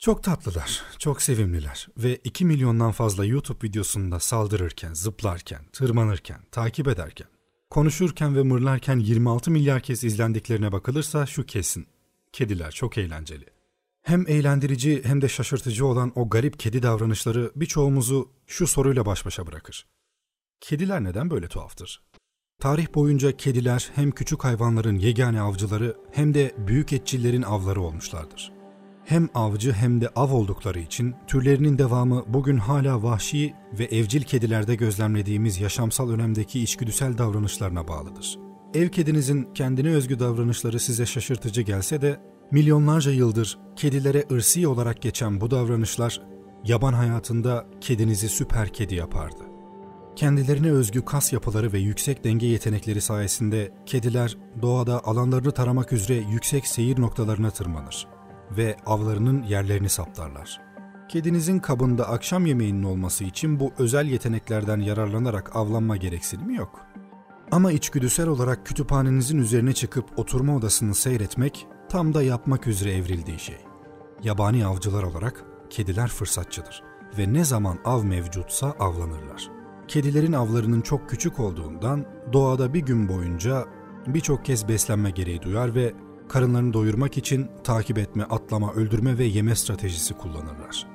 Çok tatlılar, çok sevimliler ve 2 milyondan fazla YouTube videosunda saldırırken, zıplarken, tırmanırken, takip ederken, konuşurken ve mırlarken 26 milyar kez izlendiklerine bakılırsa şu kesin. Kediler çok eğlenceli. Hem eğlendirici hem de şaşırtıcı olan o garip kedi davranışları birçoğumuzu şu soruyla baş başa bırakır. Kediler neden böyle tuhaftır? Tarih boyunca kediler hem küçük hayvanların yegane avcıları hem de büyük etçillerin avları olmuşlardır. Hem avcı hem de av oldukları için türlerinin devamı bugün hala vahşi ve evcil kedilerde gözlemlediğimiz yaşamsal önemdeki içgüdüsel davranışlarına bağlıdır. Ev kedinizin kendine özgü davranışları size şaşırtıcı gelse de milyonlarca yıldır kedilere ırsi olarak geçen bu davranışlar yaban hayatında kedinizi süper kedi yapardı. Kendilerine özgü kas yapıları ve yüksek denge yetenekleri sayesinde kediler doğada alanlarını taramak üzere yüksek seyir noktalarına tırmanır ve avlarının yerlerini saptarlar. Kedinizin kabında akşam yemeğinin olması için bu özel yeteneklerden yararlanarak avlanma gereksinimi yok. Ama içgüdüsel olarak kütüphanenizin üzerine çıkıp oturma odasını seyretmek tam da yapmak üzere evrildiği şey. Yabani avcılar olarak kediler fırsatçıdır ve ne zaman av mevcutsa avlanırlar. Kedilerin avlarının çok küçük olduğundan doğada bir gün boyunca birçok kez beslenme gereği duyar ve karınlarını doyurmak için takip etme, atlama, öldürme ve yeme stratejisi kullanırlar.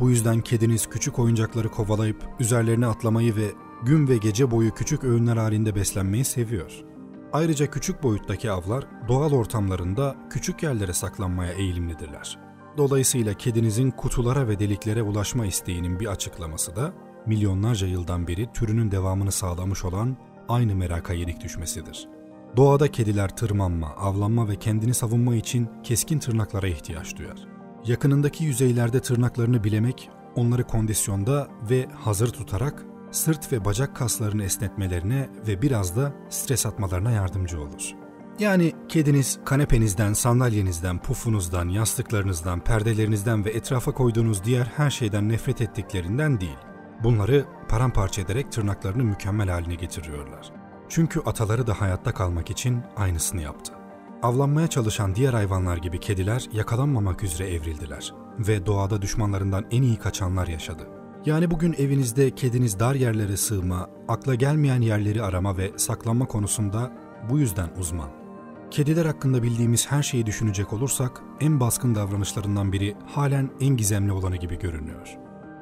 Bu yüzden kediniz küçük oyuncakları kovalayıp üzerlerine atlamayı ve gün ve gece boyu küçük öğünler halinde beslenmeyi seviyor. Ayrıca küçük boyuttaki avlar doğal ortamlarında küçük yerlere saklanmaya eğilimlidirler. Dolayısıyla kedinizin kutulara ve deliklere ulaşma isteğinin bir açıklaması da milyonlarca yıldan beri türünün devamını sağlamış olan aynı meraka yenik düşmesidir. Doğada kediler tırmanma, avlanma ve kendini savunma için keskin tırnaklara ihtiyaç duyar. Yakınındaki yüzeylerde tırnaklarını bilemek, onları kondisyonda ve hazır tutarak sırt ve bacak kaslarını esnetmelerine ve biraz da stres atmalarına yardımcı olur. Yani kediniz kanepenizden, sandalyenizden, pufunuzdan, yastıklarınızdan, perdelerinizden ve etrafa koyduğunuz diğer her şeyden nefret ettiklerinden değil. Bunları paramparça ederek tırnaklarını mükemmel haline getiriyorlar. Çünkü ataları da hayatta kalmak için aynısını yaptı. Avlanmaya çalışan diğer hayvanlar gibi kediler yakalanmamak üzere evrildiler ve doğada düşmanlarından en iyi kaçanlar yaşadı. Yani bugün evinizde kediniz dar yerlere sığma, akla gelmeyen yerleri arama ve saklanma konusunda bu yüzden uzman. Kediler hakkında bildiğimiz her şeyi düşünecek olursak en baskın davranışlarından biri halen en gizemli olanı gibi görünüyor.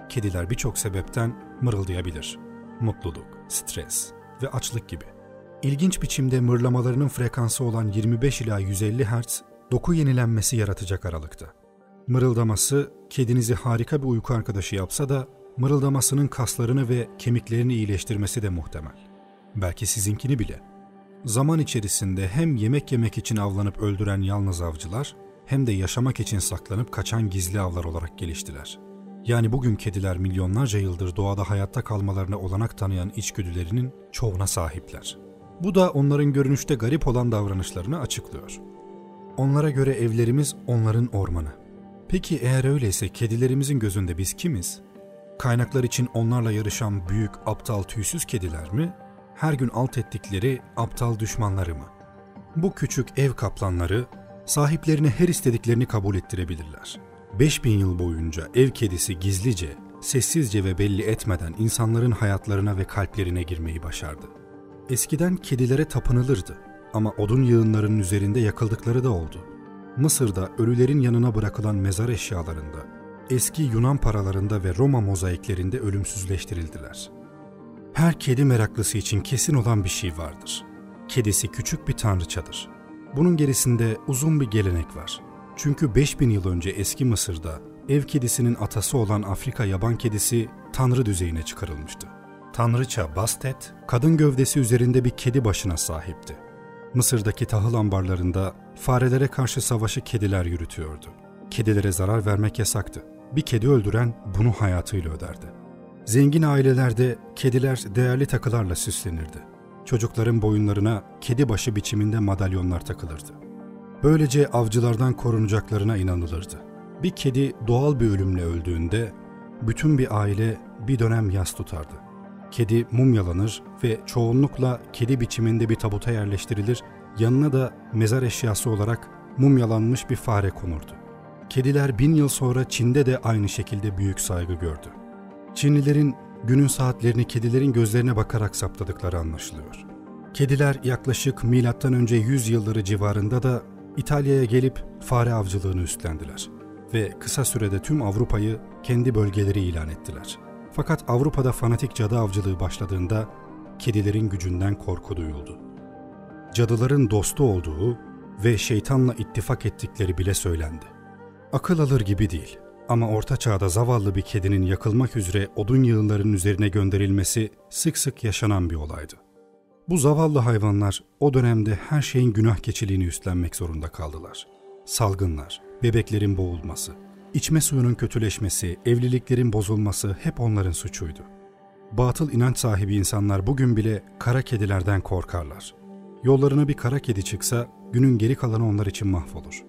Kediler birçok sebepten mırıldayabilir. Mutluluk, stres ve açlık gibi. İlginç biçimde mırlamalarının frekansı olan 25 ila 150 Hz doku yenilenmesi yaratacak aralıkta. Mırıldaması kedinizi harika bir uyku arkadaşı yapsa da mırıldamasının kaslarını ve kemiklerini iyileştirmesi de muhtemel. Belki sizinkini bile. Zaman içerisinde hem yemek yemek için avlanıp öldüren yalnız avcılar hem de yaşamak için saklanıp kaçan gizli avlar olarak geliştiler. Yani bugün kediler milyonlarca yıldır doğada hayatta kalmalarına olanak tanıyan içgüdülerinin çoğuna sahipler. Bu da onların görünüşte garip olan davranışlarını açıklıyor. Onlara göre evlerimiz onların ormanı. Peki eğer öyleyse kedilerimizin gözünde biz kimiz? Kaynaklar için onlarla yarışan büyük, aptal, tüysüz kediler mi? Her gün alt ettikleri aptal düşmanları mı? Bu küçük ev kaplanları sahiplerine her istediklerini kabul ettirebilirler. 5000 yıl boyunca ev kedisi gizlice, sessizce ve belli etmeden insanların hayatlarına ve kalplerine girmeyi başardı. Eskiden kedilere tapınılırdı ama odun yığınlarının üzerinde yakıldıkları da oldu. Mısır'da ölülerin yanına bırakılan mezar eşyalarında, eski Yunan paralarında ve Roma mozaiklerinde ölümsüzleştirildiler. Her kedi meraklısı için kesin olan bir şey vardır. Kedisi küçük bir tanrıçadır. Bunun gerisinde uzun bir gelenek var. Çünkü 5000 yıl önce eski Mısır'da ev kedisinin atası olan Afrika yaban kedisi tanrı düzeyine çıkarılmıştı. Tanrıça Bastet, kadın gövdesi üzerinde bir kedi başına sahipti. Mısır'daki tahıl ambarlarında farelere karşı savaşı kediler yürütüyordu. Kedilere zarar vermek yasaktı. Bir kedi öldüren bunu hayatıyla öderdi. Zengin ailelerde kediler değerli takılarla süslenirdi. Çocukların boyunlarına kedi başı biçiminde madalyonlar takılırdı. Böylece avcılardan korunacaklarına inanılırdı. Bir kedi doğal bir ölümle öldüğünde bütün bir aile bir dönem yas tutardı. Kedi mumyalanır ve çoğunlukla kedi biçiminde bir tabuta yerleştirilir, yanına da mezar eşyası olarak mumyalanmış bir fare konurdu. Kediler bin yıl sonra Çin'de de aynı şekilde büyük saygı gördü. Çinlilerin günün saatlerini kedilerin gözlerine bakarak saptadıkları anlaşılıyor. Kediler yaklaşık M.Ö. 100 yılları civarında da İtalya'ya gelip fare avcılığını üstlendiler ve kısa sürede tüm Avrupa'yı kendi bölgeleri ilan ettiler. Fakat Avrupa'da fanatik cadı avcılığı başladığında kedilerin gücünden korku duyuldu. Cadıların dostu olduğu ve şeytanla ittifak ettikleri bile söylendi. Akıl alır gibi değil ama orta çağda zavallı bir kedinin yakılmak üzere odun yığınlarının üzerine gönderilmesi sık sık yaşanan bir olaydı. Bu zavallı hayvanlar o dönemde her şeyin günah keçiliğini üstlenmek zorunda kaldılar. Salgınlar, bebeklerin boğulması, içme suyunun kötüleşmesi, evliliklerin bozulması hep onların suçuydu. Batıl inanç sahibi insanlar bugün bile kara kedilerden korkarlar. Yollarına bir kara kedi çıksa günün geri kalanı onlar için mahvolur.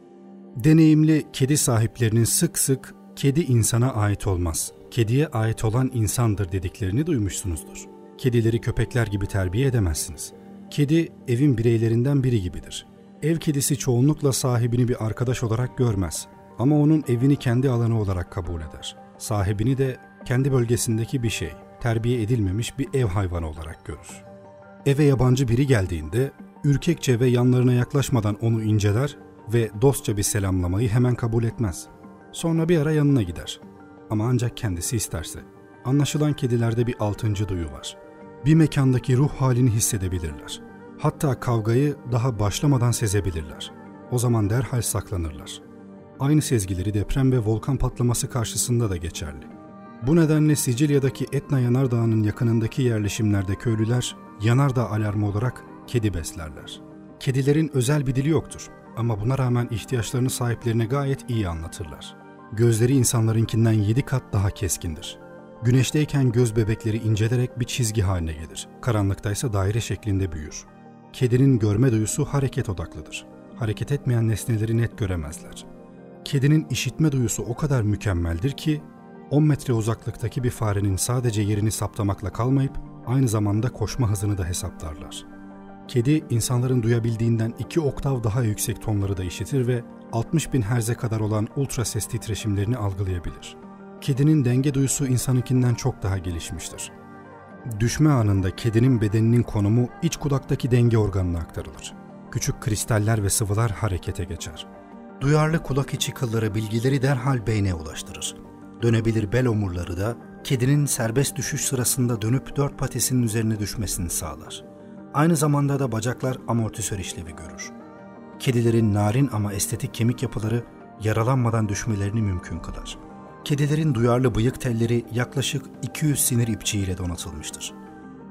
Deneyimli kedi sahiplerinin sık sık kedi insana ait olmaz, kediye ait olan insandır dediklerini duymuşsunuzdur. Kedileri köpekler gibi terbiye edemezsiniz. Kedi evin bireylerinden biri gibidir. Ev kedisi çoğunlukla sahibini bir arkadaş olarak görmez ama onun evini kendi alanı olarak kabul eder. Sahibini de kendi bölgesindeki bir şey, terbiye edilmemiş bir ev hayvanı olarak görür. Eve yabancı biri geldiğinde ürkekçe ve yanlarına yaklaşmadan onu inceler ve dostça bir selamlamayı hemen kabul etmez. Sonra bir ara yanına gider. Ama ancak kendisi isterse. Anlaşılan kedilerde bir altıncı duyu var. Bir mekandaki ruh halini hissedebilirler. Hatta kavgayı daha başlamadan sezebilirler. O zaman derhal saklanırlar. Aynı sezgileri deprem ve volkan patlaması karşısında da geçerli. Bu nedenle Sicilya'daki Etna Yanardağı'nın yakınındaki yerleşimlerde köylüler yanardağ alarmı olarak kedi beslerler. Kedilerin özel bir dili yoktur ama buna rağmen ihtiyaçlarını sahiplerine gayet iyi anlatırlar. Gözleri insanlarınkinden yedi kat daha keskindir. Güneşteyken göz bebekleri incelerek bir çizgi haline gelir. Karanlıktaysa daire şeklinde büyür. Kedinin görme duyusu hareket odaklıdır. Hareket etmeyen nesneleri net göremezler. Kedinin işitme duyusu o kadar mükemmeldir ki 10 metre uzaklıktaki bir farenin sadece yerini saptamakla kalmayıp aynı zamanda koşma hızını da hesaplarlar. Kedi insanların duyabildiğinden iki oktav daha yüksek tonları da işitir ve 60 bin herze kadar olan ultra ses titreşimlerini algılayabilir. Kedinin denge duyusu insanınkinden çok daha gelişmiştir. Düşme anında kedinin bedeninin konumu iç kudaktaki denge organına aktarılır. Küçük kristaller ve sıvılar harekete geçer. Duyarlı kulak içi kılları bilgileri derhal beyne ulaştırır. Dönebilir bel omurları da kedinin serbest düşüş sırasında dönüp dört patisinin üzerine düşmesini sağlar. Aynı zamanda da bacaklar amortisör işlevi görür. Kedilerin narin ama estetik kemik yapıları yaralanmadan düşmelerini mümkün kılar. Kedilerin duyarlı bıyık telleri yaklaşık 200 sinir ipçiğiyle donatılmıştır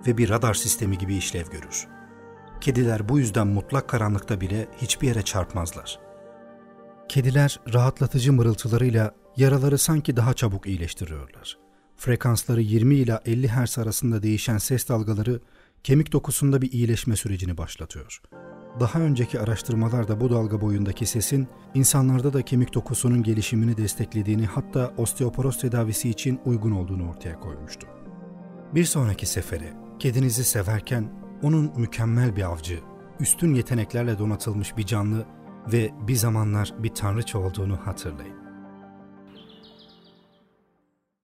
ve bir radar sistemi gibi işlev görür. Kediler bu yüzden mutlak karanlıkta bile hiçbir yere çarpmazlar. Kediler rahatlatıcı mırıltılarıyla yaraları sanki daha çabuk iyileştiriyorlar. Frekansları 20 ila 50 Hz arasında değişen ses dalgaları kemik dokusunda bir iyileşme sürecini başlatıyor. Daha önceki araştırmalarda bu dalga boyundaki sesin insanlarda da kemik dokusunun gelişimini desteklediğini hatta osteoporoz tedavisi için uygun olduğunu ortaya koymuştu. Bir sonraki sefere kedinizi severken onun mükemmel bir avcı, üstün yeteneklerle donatılmış bir canlı ve bir zamanlar bir tanrıça olduğunu hatırlayın.